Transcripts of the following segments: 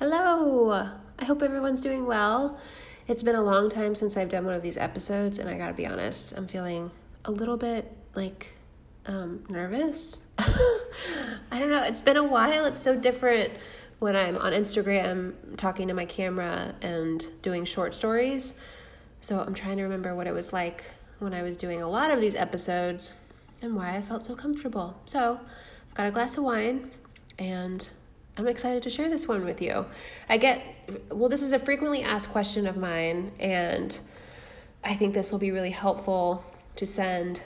Hello! I hope everyone's doing well. It's been a long time since I've done one of these episodes, and I gotta be honest, I'm feeling a little bit like um, nervous. I don't know, it's been a while. It's so different when I'm on Instagram talking to my camera and doing short stories. So I'm trying to remember what it was like when I was doing a lot of these episodes and why I felt so comfortable. So I've got a glass of wine and I'm excited to share this one with you. I get, well, this is a frequently asked question of mine, and I think this will be really helpful to send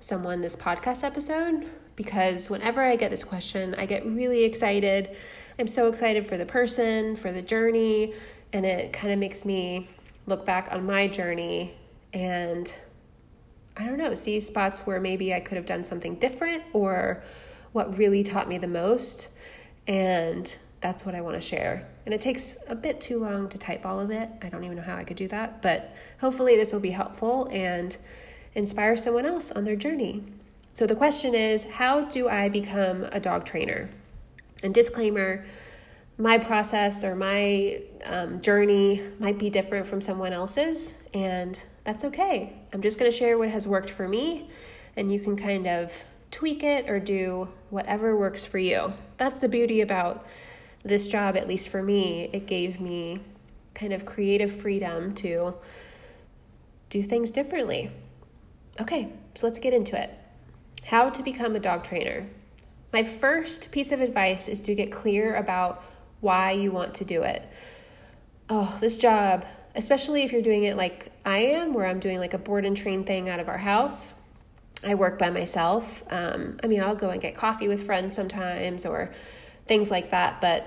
someone this podcast episode because whenever I get this question, I get really excited. I'm so excited for the person, for the journey, and it kind of makes me look back on my journey and I don't know, see spots where maybe I could have done something different or what really taught me the most. And that's what I want to share. And it takes a bit too long to type all of it. I don't even know how I could do that, but hopefully this will be helpful and inspire someone else on their journey. So the question is how do I become a dog trainer? And disclaimer my process or my um, journey might be different from someone else's, and that's okay. I'm just going to share what has worked for me, and you can kind of tweak it or do whatever works for you. That's the beauty about this job, at least for me. It gave me kind of creative freedom to do things differently. Okay, so let's get into it. How to become a dog trainer. My first piece of advice is to get clear about why you want to do it. Oh, this job, especially if you're doing it like I am, where I'm doing like a board and train thing out of our house. I work by myself. Um, I mean, I'll go and get coffee with friends sometimes or things like that, but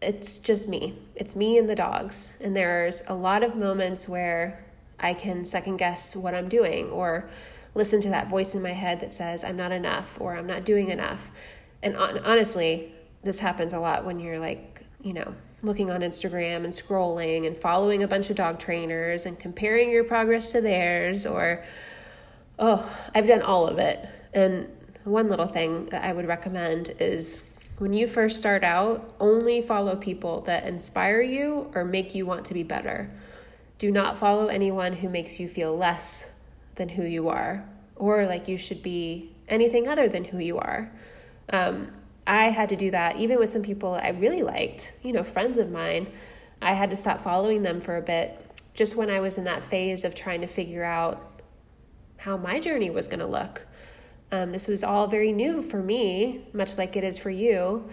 it's just me. It's me and the dogs. And there's a lot of moments where I can second guess what I'm doing or listen to that voice in my head that says, I'm not enough or I'm not doing enough. And on- honestly, this happens a lot when you're like, you know, looking on Instagram and scrolling and following a bunch of dog trainers and comparing your progress to theirs or oh, I've done all of it. And one little thing that I would recommend is when you first start out, only follow people that inspire you or make you want to be better. Do not follow anyone who makes you feel less than who you are or like you should be anything other than who you are. Um, I had to do that even with some people I really liked, you know, friends of mine. I had to stop following them for a bit just when I was in that phase of trying to figure out how my journey was going to look. Um, this was all very new for me, much like it is for you.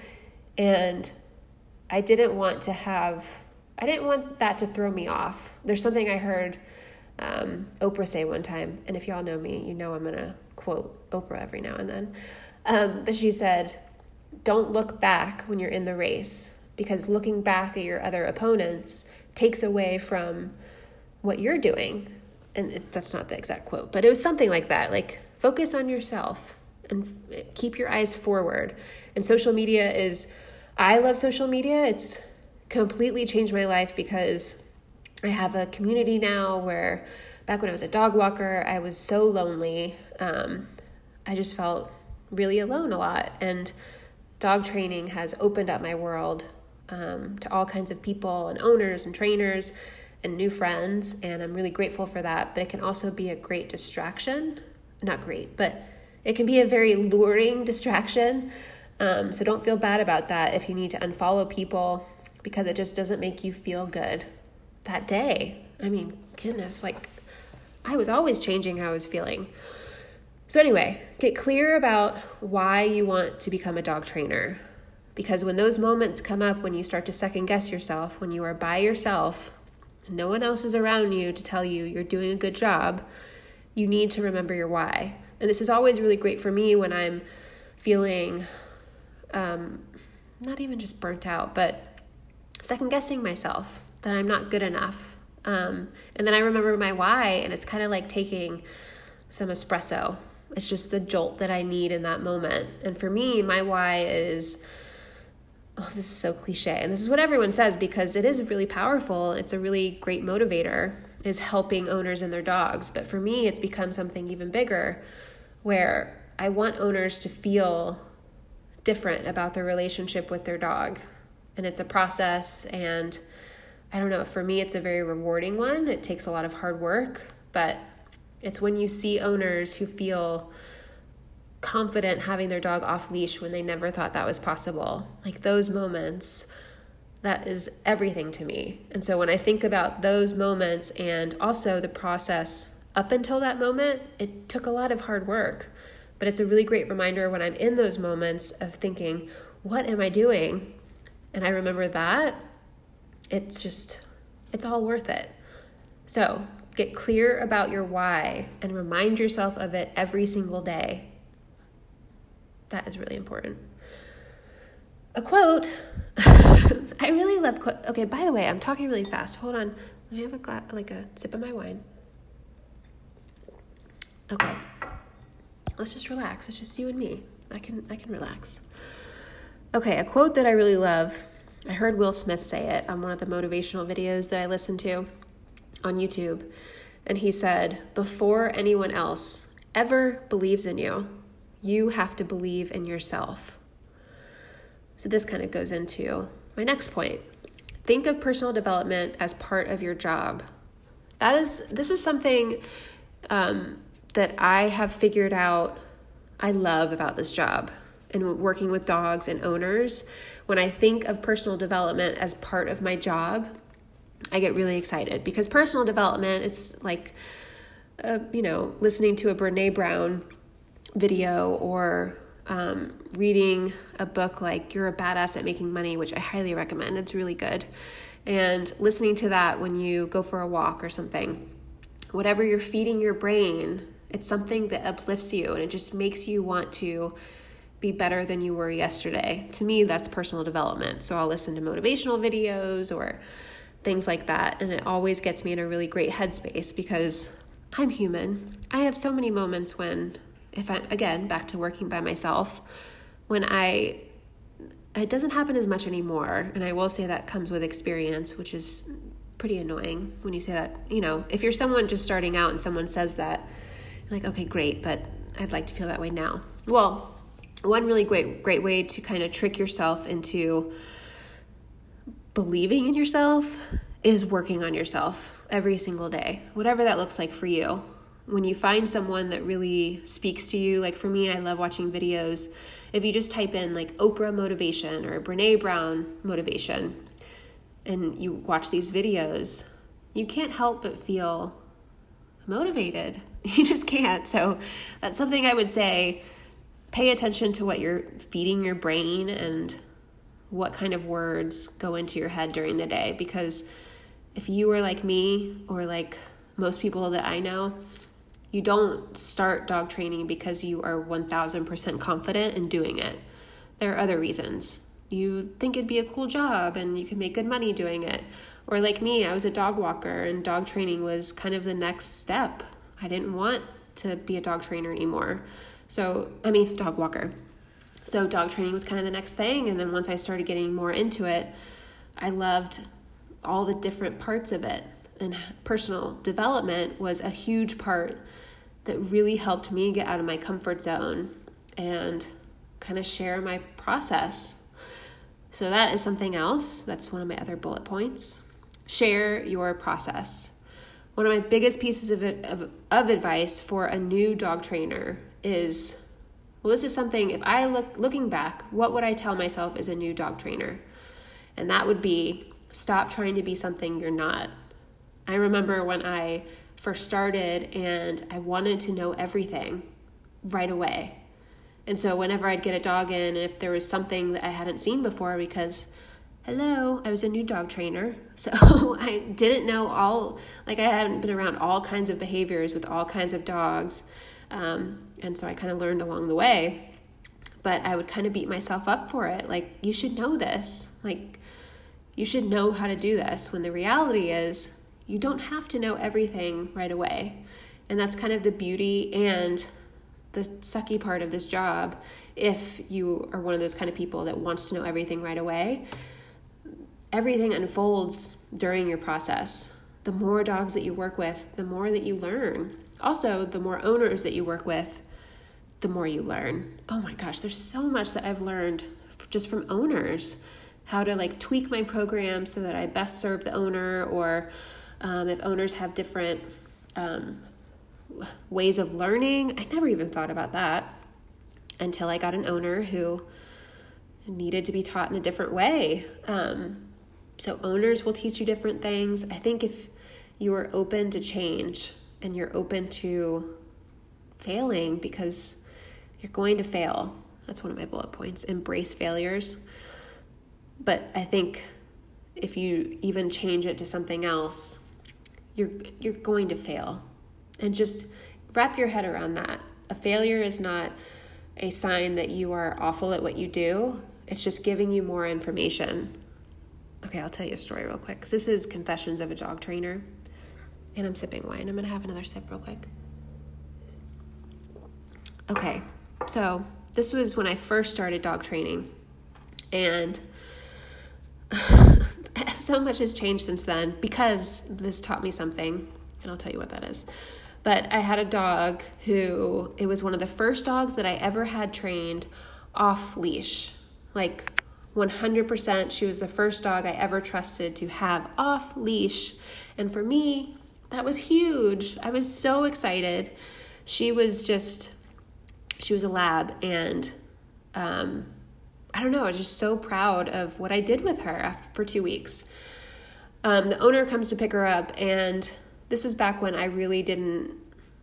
And I didn't want to have, I didn't want that to throw me off. There's something I heard um, Oprah say one time. And if y'all know me, you know I'm going to quote Oprah every now and then. Um, but she said, don't look back when you're in the race because looking back at your other opponents takes away from what you're doing. And it, that's not the exact quote, but it was something like that. Like, focus on yourself and keep your eyes forward. And social media is, I love social media. It's completely changed my life because I have a community now where back when I was a dog walker, I was so lonely. Um, I just felt really alone a lot. And dog training has opened up my world um, to all kinds of people and owners and trainers and new friends. And I'm really grateful for that. But it can also be a great distraction. Not great, but it can be a very luring distraction. Um, so don't feel bad about that if you need to unfollow people because it just doesn't make you feel good that day. I mean, goodness, like I was always changing how I was feeling. So, anyway, get clear about why you want to become a dog trainer. Because when those moments come up, when you start to second guess yourself, when you are by yourself, no one else is around you to tell you you're doing a good job, you need to remember your why. And this is always really great for me when I'm feeling um, not even just burnt out, but second guessing myself that I'm not good enough. Um, and then I remember my why, and it's kind of like taking some espresso it's just the jolt that I need in that moment. And for me, my why is oh, this is so cliche. And this is what everyone says because it is really powerful. It's a really great motivator, is helping owners and their dogs. But for me, it's become something even bigger where I want owners to feel different about their relationship with their dog. and it's a process and I don't know, for me it's a very rewarding one. It takes a lot of hard work, but it's when you see owners who feel confident having their dog off leash when they never thought that was possible. Like those moments that is everything to me. And so when I think about those moments and also the process up until that moment, it took a lot of hard work. But it's a really great reminder when I'm in those moments of thinking, what am I doing? And I remember that, it's just, it's all worth it. So get clear about your why and remind yourself of it every single day. That is really important. A quote I really love quote. Okay, by the way, I'm talking really fast. Hold on. Let me have a glass, like a sip of my wine. Okay. Let's just relax. It's just you and me. I can I can relax. Okay, a quote that I really love. I heard Will Smith say it on one of the motivational videos that I listened to on YouTube. And he said, "Before anyone else ever believes in you, you have to believe in yourself." So this kind of goes into my next point. Think of personal development as part of your job. That is, this is something um, that I have figured out I love about this job and working with dogs and owners. When I think of personal development as part of my job, I get really excited because personal development, it's like, uh, you know, listening to a Brene Brown video or um, reading a book like You're a Badass at Making Money, which I highly recommend. It's really good. And listening to that when you go for a walk or something. Whatever you're feeding your brain, it's something that uplifts you and it just makes you want to be better than you were yesterday. To me, that's personal development. So I'll listen to motivational videos or things like that. And it always gets me in a really great headspace because I'm human. I have so many moments when if I'm again back to working by myself, when I it doesn't happen as much anymore, and I will say that comes with experience, which is pretty annoying when you say that. You know, if you're someone just starting out and someone says that, like, okay, great, but I'd like to feel that way now. Well, one really great great way to kind of trick yourself into believing in yourself is working on yourself every single day, whatever that looks like for you when you find someone that really speaks to you, like for me, I love watching videos. If you just type in like Oprah motivation or Brene Brown motivation and you watch these videos, you can't help but feel motivated. You just can't. So that's something I would say pay attention to what you're feeding your brain and what kind of words go into your head during the day because if you were like me or like most people that I know, you don't start dog training because you are 1000% confident in doing it. There are other reasons. You think it'd be a cool job and you can make good money doing it. Or, like me, I was a dog walker and dog training was kind of the next step. I didn't want to be a dog trainer anymore. So, I mean, dog walker. So, dog training was kind of the next thing. And then once I started getting more into it, I loved all the different parts of it. And personal development was a huge part that really helped me get out of my comfort zone and kind of share my process. So, that is something else. That's one of my other bullet points. Share your process. One of my biggest pieces of, of, of advice for a new dog trainer is well, this is something, if I look looking back, what would I tell myself as a new dog trainer? And that would be stop trying to be something you're not. I remember when I first started and I wanted to know everything right away. And so whenever I'd get a dog in, if there was something that I hadn't seen before, because hello, I was a new dog trainer, so I didn't know all, like I hadn't been around all kinds of behaviors with all kinds of dogs. Um, and so I kind of learned along the way. But I would kind of beat myself up for it. Like, you should know this. Like, you should know how to do this. When the reality is, you don't have to know everything right away. And that's kind of the beauty and the sucky part of this job if you are one of those kind of people that wants to know everything right away. Everything unfolds during your process. The more dogs that you work with, the more that you learn. Also, the more owners that you work with, the more you learn. Oh my gosh, there's so much that I've learned just from owners how to like tweak my program so that I best serve the owner, or um, if owners have different um, ways of learning. I never even thought about that until I got an owner who needed to be taught in a different way. Um, so, owners will teach you different things. I think if you are open to change and you're open to failing because you're going to fail. That's one of my bullet points. Embrace failures. But I think if you even change it to something else, you're you're going to fail. And just wrap your head around that. A failure is not a sign that you are awful at what you do. It's just giving you more information. Okay, I'll tell you a story real quick. This is Confessions of a Dog Trainer. And I'm sipping wine. I'm going to have another sip real quick. Okay, so this was when I first started dog training. And so much has changed since then because this taught me something. And I'll tell you what that is. But I had a dog who, it was one of the first dogs that I ever had trained off leash. Like 100%, she was the first dog I ever trusted to have off leash. And for me, that was huge. I was so excited. She was just, she was a lab. And um, I don't know, I was just so proud of what I did with her after, for two weeks. Um, the owner comes to pick her up, and this was back when I really didn't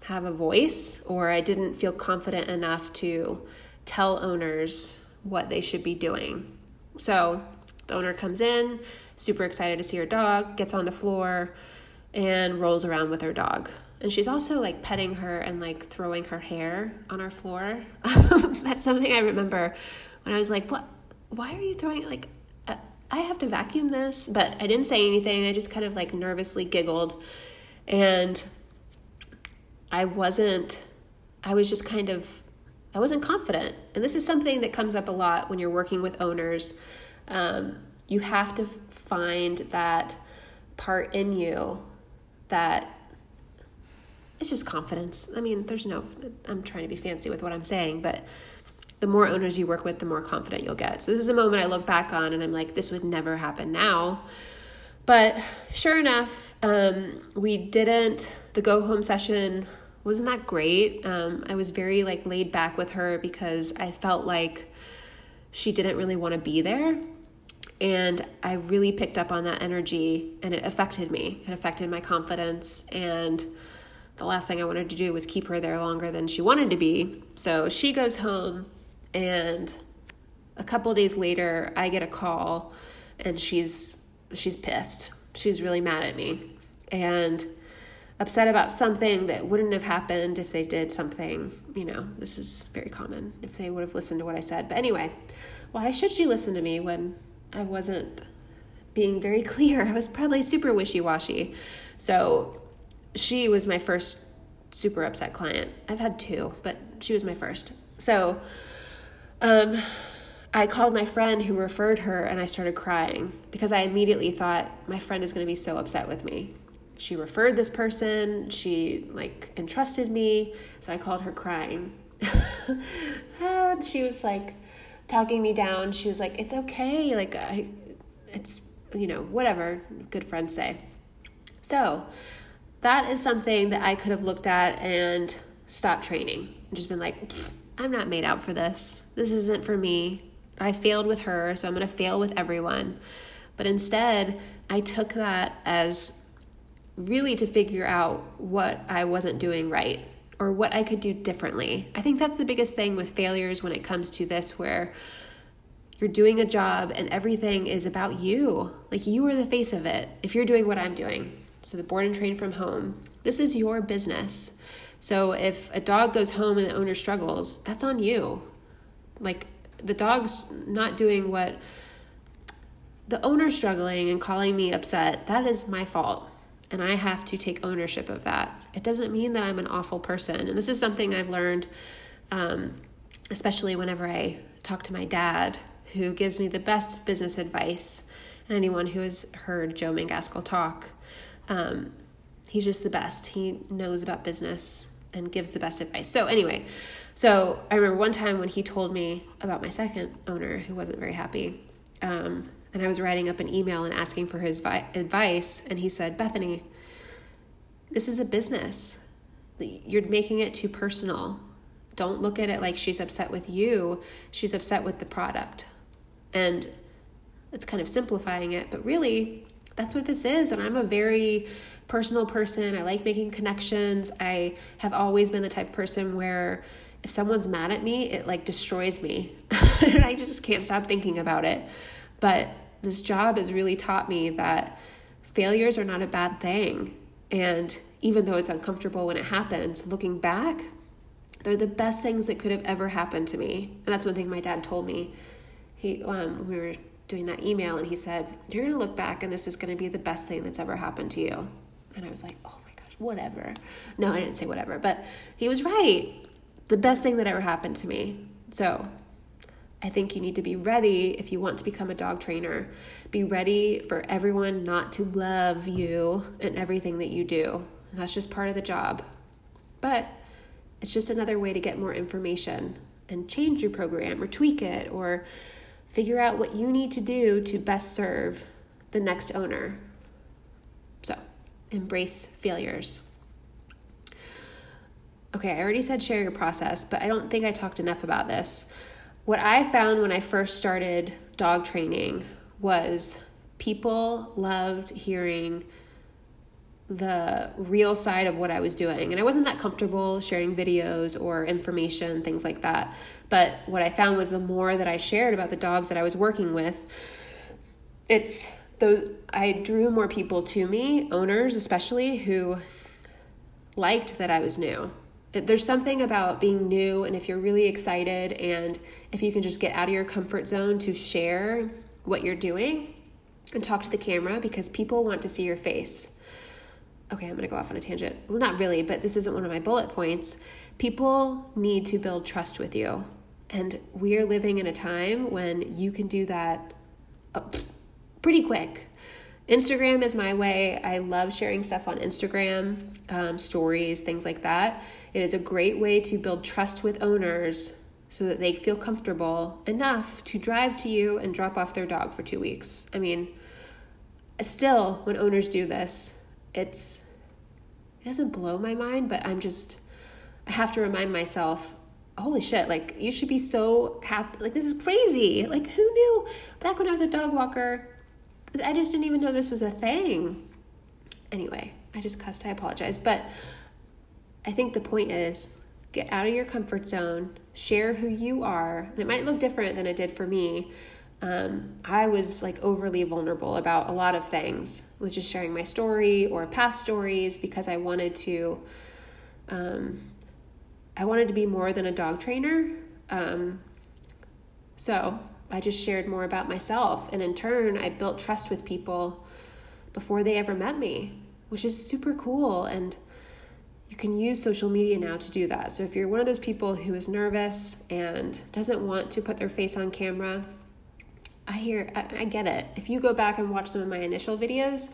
have a voice or I didn't feel confident enough to tell owners what they should be doing. So the owner comes in, super excited to see her dog, gets on the floor and rolls around with her dog. And she's also like petting her and like throwing her hair on our floor. That's something I remember when I was like, "What? Why are you throwing it? Like, uh, I have to vacuum this." But I didn't say anything. I just kind of like nervously giggled, and I wasn't. I was just kind of. I wasn't confident, and this is something that comes up a lot when you're working with owners. Um, you have to find that part in you that it's just confidence. I mean, there's no, I'm trying to be fancy with what I'm saying, but the more owners you work with, the more confident you'll get. So, this is a moment I look back on and I'm like, this would never happen now. But sure enough, um, we didn't, the go home session wasn't that great. Um, I was very like laid back with her because I felt like she didn't really want to be there. And I really picked up on that energy and it affected me. It affected my confidence. And the last thing I wanted to do was keep her there longer than she wanted to be. So she goes home, and a couple days later, I get a call, and she's she's pissed. She's really mad at me and upset about something that wouldn't have happened if they did something. You know, this is very common if they would have listened to what I said. But anyway, why should she listen to me when I wasn't being very clear. I was probably super wishy washy. So she was my first super upset client. I've had two, but she was my first. So um, I called my friend who referred her and I started crying because I immediately thought my friend is going to be so upset with me. She referred this person, she like entrusted me, so I called her crying. and she was like, talking me down. She was like, "It's okay. Like I it's you know, whatever good friends say." So, that is something that I could have looked at and stopped training. And just been like, "I'm not made out for this. This isn't for me. I failed with her, so I'm going to fail with everyone." But instead, I took that as really to figure out what I wasn't doing right or what I could do differently. I think that's the biggest thing with failures when it comes to this, where you're doing a job and everything is about you. Like you are the face of it if you're doing what I'm doing. So, the board and train from home, this is your business. So, if a dog goes home and the owner struggles, that's on you. Like the dog's not doing what the owner's struggling and calling me upset, that is my fault and I have to take ownership of that. It doesn't mean that I'm an awful person. And this is something I've learned, um, especially whenever I talk to my dad, who gives me the best business advice. And anyone who has heard Joe Mangaskell talk, um, he's just the best. He knows about business and gives the best advice. So, anyway, so I remember one time when he told me about my second owner who wasn't very happy. Um, and I was writing up an email and asking for his vi- advice, and he said, Bethany, this is a business. You're making it too personal. Don't look at it like she's upset with you, she's upset with the product. And it's kind of simplifying it, but really, that's what this is. And I'm a very personal person. I like making connections. I have always been the type of person where if someone's mad at me, it like destroys me. and I just can't stop thinking about it. But this job has really taught me that failures are not a bad thing. And even though it's uncomfortable when it happens, looking back, they're the best things that could have ever happened to me. And that's one thing my dad told me. He um, we were doing that email and he said, You're gonna look back and this is gonna be the best thing that's ever happened to you. And I was like, Oh my gosh, whatever. No, I didn't say whatever, but he was right. The best thing that ever happened to me. So I think you need to be ready if you want to become a dog trainer. Be ready for everyone not to love you and everything that you do. That's just part of the job. But it's just another way to get more information and change your program or tweak it or figure out what you need to do to best serve the next owner. So, embrace failures. Okay, I already said share your process, but I don't think I talked enough about this. What I found when I first started dog training was people loved hearing the real side of what I was doing. And I wasn't that comfortable sharing videos or information, things like that. But what I found was the more that I shared about the dogs that I was working with, it's those I drew more people to me, owners especially, who liked that I was new there's something about being new and if you're really excited and if you can just get out of your comfort zone to share what you're doing and talk to the camera because people want to see your face. Okay, I'm going to go off on a tangent. Well, not really, but this isn't one of my bullet points. People need to build trust with you. And we are living in a time when you can do that uh, pretty quick. Instagram is my way. I love sharing stuff on Instagram, um, stories, things like that. It is a great way to build trust with owners so that they feel comfortable enough to drive to you and drop off their dog for two weeks. I mean, still, when owners do this, it's it doesn't blow my mind, but I'm just I have to remind myself, holy shit, like you should be so happy. Like this is crazy. Like who knew back when I was a dog walker? I just didn't even know this was a thing. Anyway, I just cussed. I apologize. But I think the point is get out of your comfort zone, share who you are. And it might look different than it did for me. Um, I was like overly vulnerable about a lot of things with just sharing my story or past stories because I wanted to. Um, I wanted to be more than a dog trainer. Um, so I just shared more about myself. And in turn, I built trust with people before they ever met me, which is super cool. And you can use social media now to do that. So if you're one of those people who is nervous and doesn't want to put their face on camera, I hear, I, I get it. If you go back and watch some of my initial videos,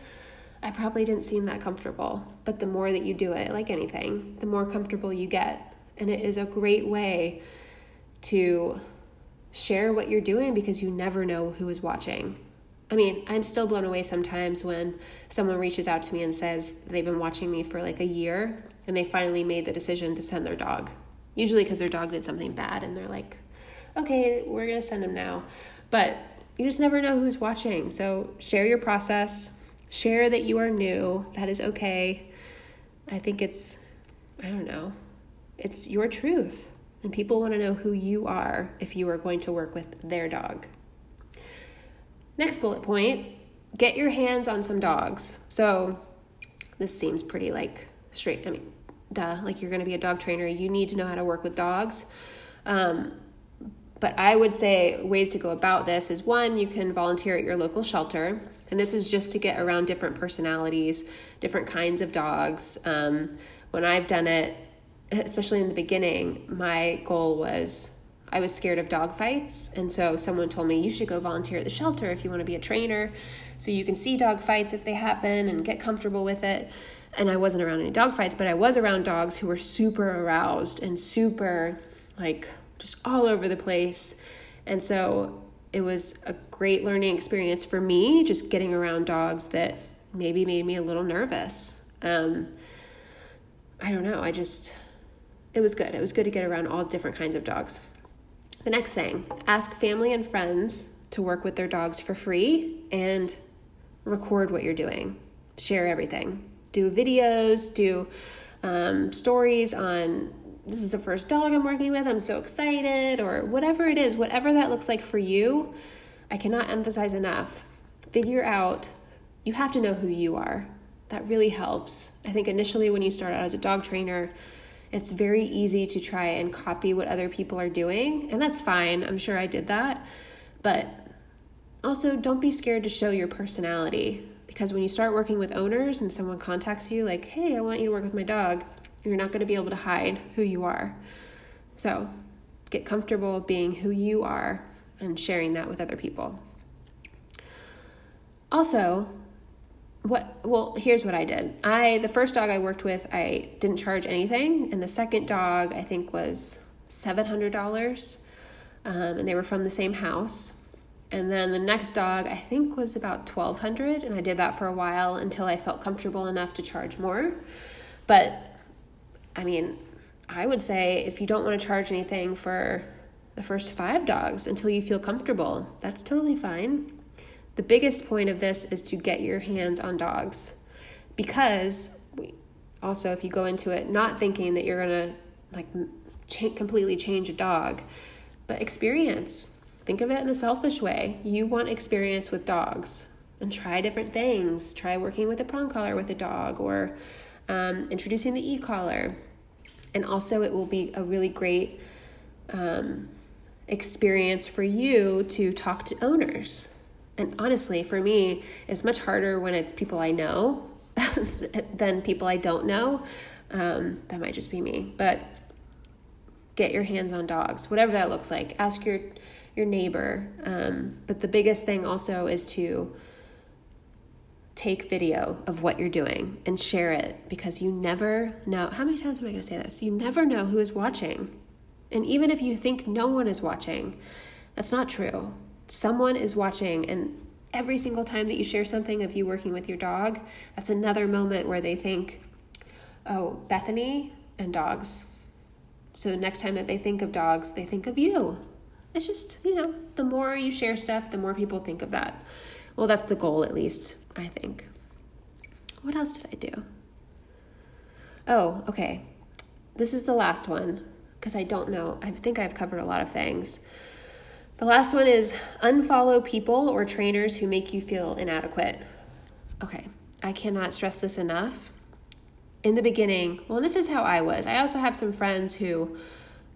I probably didn't seem that comfortable. But the more that you do it, like anything, the more comfortable you get. And it is a great way to share what you're doing because you never know who is watching. I mean, I'm still blown away sometimes when someone reaches out to me and says they've been watching me for like a year and they finally made the decision to send their dog. Usually because their dog did something bad and they're like, okay, we're going to send him now. But you just never know who's watching. So share your process, share that you are new. That is okay. I think it's, I don't know, it's your truth. And people want to know who you are if you are going to work with their dog. Next bullet point get your hands on some dogs. So this seems pretty like straight. I mean, duh, like you're going to be a dog trainer, you need to know how to work with dogs. Um, but I would say ways to go about this is one, you can volunteer at your local shelter. And this is just to get around different personalities, different kinds of dogs. Um, when I've done it, especially in the beginning, my goal was I was scared of dog fights. And so someone told me, you should go volunteer at the shelter if you want to be a trainer so you can see dog fights if they happen and get comfortable with it. And I wasn't around any dog fights, but I was around dogs who were super aroused and super like just all over the place. And so it was a great learning experience for me, just getting around dogs that maybe made me a little nervous. Um, I don't know. I just, it was good. It was good to get around all different kinds of dogs. The next thing ask family and friends to work with their dogs for free and record what you're doing, share everything. Do videos, do um, stories on this is the first dog I'm working with, I'm so excited, or whatever it is, whatever that looks like for you. I cannot emphasize enough. Figure out, you have to know who you are. That really helps. I think initially when you start out as a dog trainer, it's very easy to try and copy what other people are doing, and that's fine. I'm sure I did that. But also, don't be scared to show your personality because when you start working with owners and someone contacts you, like, hey, I want you to work with my dog, you're not going to be able to hide who you are. So, get comfortable being who you are and sharing that with other people. Also, what well here's what i did i the first dog i worked with i didn't charge anything and the second dog i think was $700 um, and they were from the same house and then the next dog i think was about 1200 and i did that for a while until i felt comfortable enough to charge more but i mean i would say if you don't want to charge anything for the first five dogs until you feel comfortable that's totally fine the biggest point of this is to get your hands on dogs because we, also if you go into it not thinking that you're going to like completely change a dog, but experience. Think of it in a selfish way. You want experience with dogs and try different things. Try working with a prong collar with a dog or um, introducing the e collar. And also, it will be a really great um, experience for you to talk to owners and honestly, for me, it's much harder when it's people I know than people I don't know. Um, that might just be me, but get your hands on dogs, whatever that looks like. Ask your your neighbor. Um, but the biggest thing also is to take video of what you're doing and share it because you never know. How many times am I going to say this? You never know who is watching. And even if you think no one is watching, that's not true someone is watching and every single time that you share something of you working with your dog, that's another moment where they think, oh, Bethany and dogs. So the next time that they think of dogs, they think of you. It's just, you know, the more you share stuff, the more people think of that. Well, that's the goal, at least, I think. What else did I do? Oh, okay. This is the last one because I don't know. I think I've covered a lot of things. The last one is unfollow people or trainers who make you feel inadequate. Okay, I cannot stress this enough. In the beginning, well, this is how I was. I also have some friends who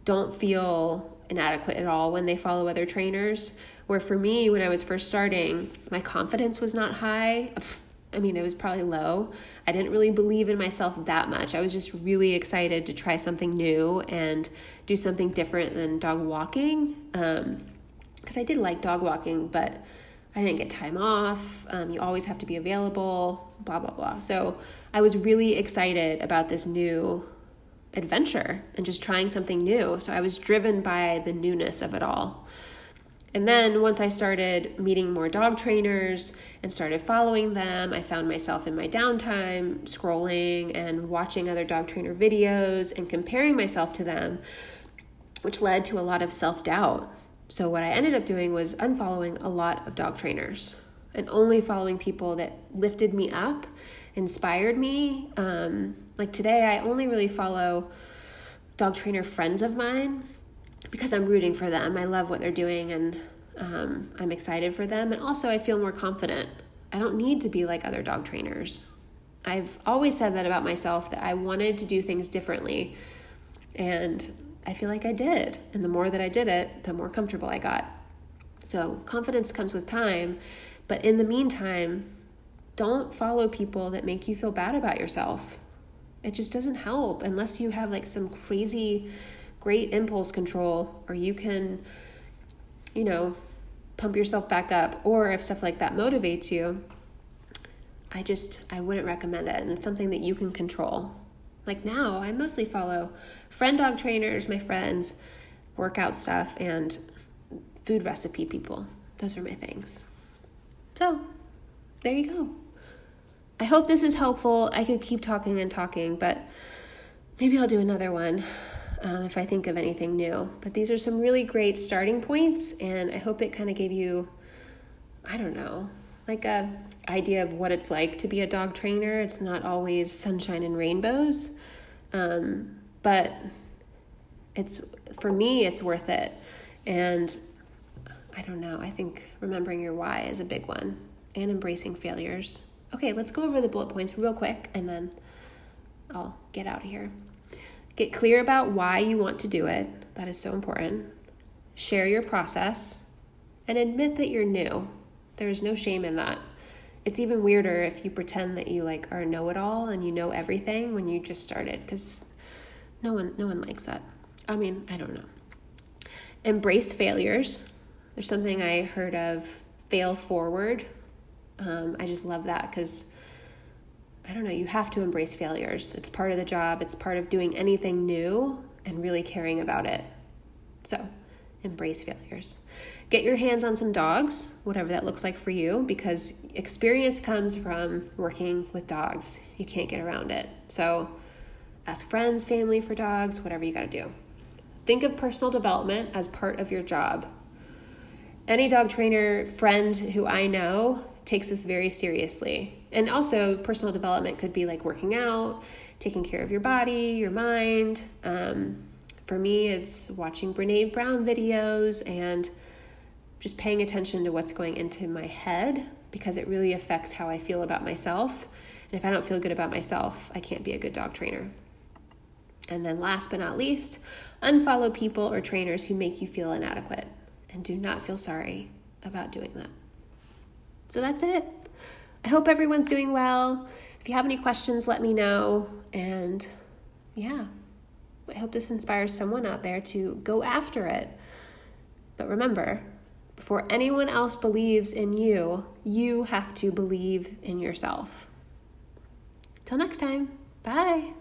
don't feel inadequate at all when they follow other trainers. Where for me, when I was first starting, my confidence was not high. I mean, it was probably low. I didn't really believe in myself that much. I was just really excited to try something new and do something different than dog walking. Um, because I did like dog walking, but I didn't get time off. Um, you always have to be available, blah, blah, blah. So I was really excited about this new adventure and just trying something new. So I was driven by the newness of it all. And then once I started meeting more dog trainers and started following them, I found myself in my downtime scrolling and watching other dog trainer videos and comparing myself to them, which led to a lot of self doubt so what I ended up doing was unfollowing a lot of dog trainers and only following people that lifted me up, inspired me. Um, like today, I only really follow dog trainer friends of mine because I'm rooting for them. I love what they're doing and um, I'm excited for them. And also, I feel more confident. I don't need to be like other dog trainers. I've always said that about myself that I wanted to do things differently. And I feel like I did. And the more that I did it, the more comfortable I got. So confidence comes with time. But in the meantime, don't follow people that make you feel bad about yourself. It just doesn't help unless you have like some crazy great impulse control or you can, you know, pump yourself back up or if stuff like that motivates you. I just I wouldn't recommend it and it's something that you can control. Like now, I mostly follow friend dog trainers, my friends, workout stuff, and food recipe people. those are my things. So, there you go. I hope this is helpful. I could keep talking and talking, but maybe I'll do another one um, if I think of anything new. But these are some really great starting points, and I hope it kind of gave you, I don't know, like a idea of what it's like to be a dog trainer. It's not always sunshine and rainbows, um, but it's for me, it's worth it. And I don't know. I think remembering your why is a big one, and embracing failures. Okay, let's go over the bullet points real quick, and then I'll get out of here. Get clear about why you want to do it. That is so important. Share your process and admit that you're new. There's no shame in that. It's even weirder if you pretend that you like are know-it-all and you know everything when you just started cuz no one no one likes that. I mean, I don't know. Embrace failures. There's something I heard of fail forward. Um, I just love that because I don't know, you have to embrace failures. It's part of the job, it's part of doing anything new and really caring about it. So, embrace failures. Get your hands on some dogs, whatever that looks like for you, because experience comes from working with dogs. You can't get around it. So, ask friends, family for dogs, whatever you got to do. Think of personal development as part of your job. Any dog trainer friend who I know takes this very seriously. And also, personal development could be like working out, taking care of your body, your mind. Um, for me, it's watching Brene Brown videos and just paying attention to what's going into my head because it really affects how I feel about myself. And if I don't feel good about myself, I can't be a good dog trainer. And then, last but not least, unfollow people or trainers who make you feel inadequate and do not feel sorry about doing that. So that's it. I hope everyone's doing well. If you have any questions, let me know. And yeah, I hope this inspires someone out there to go after it. But remember, before anyone else believes in you, you have to believe in yourself. Till next time, bye.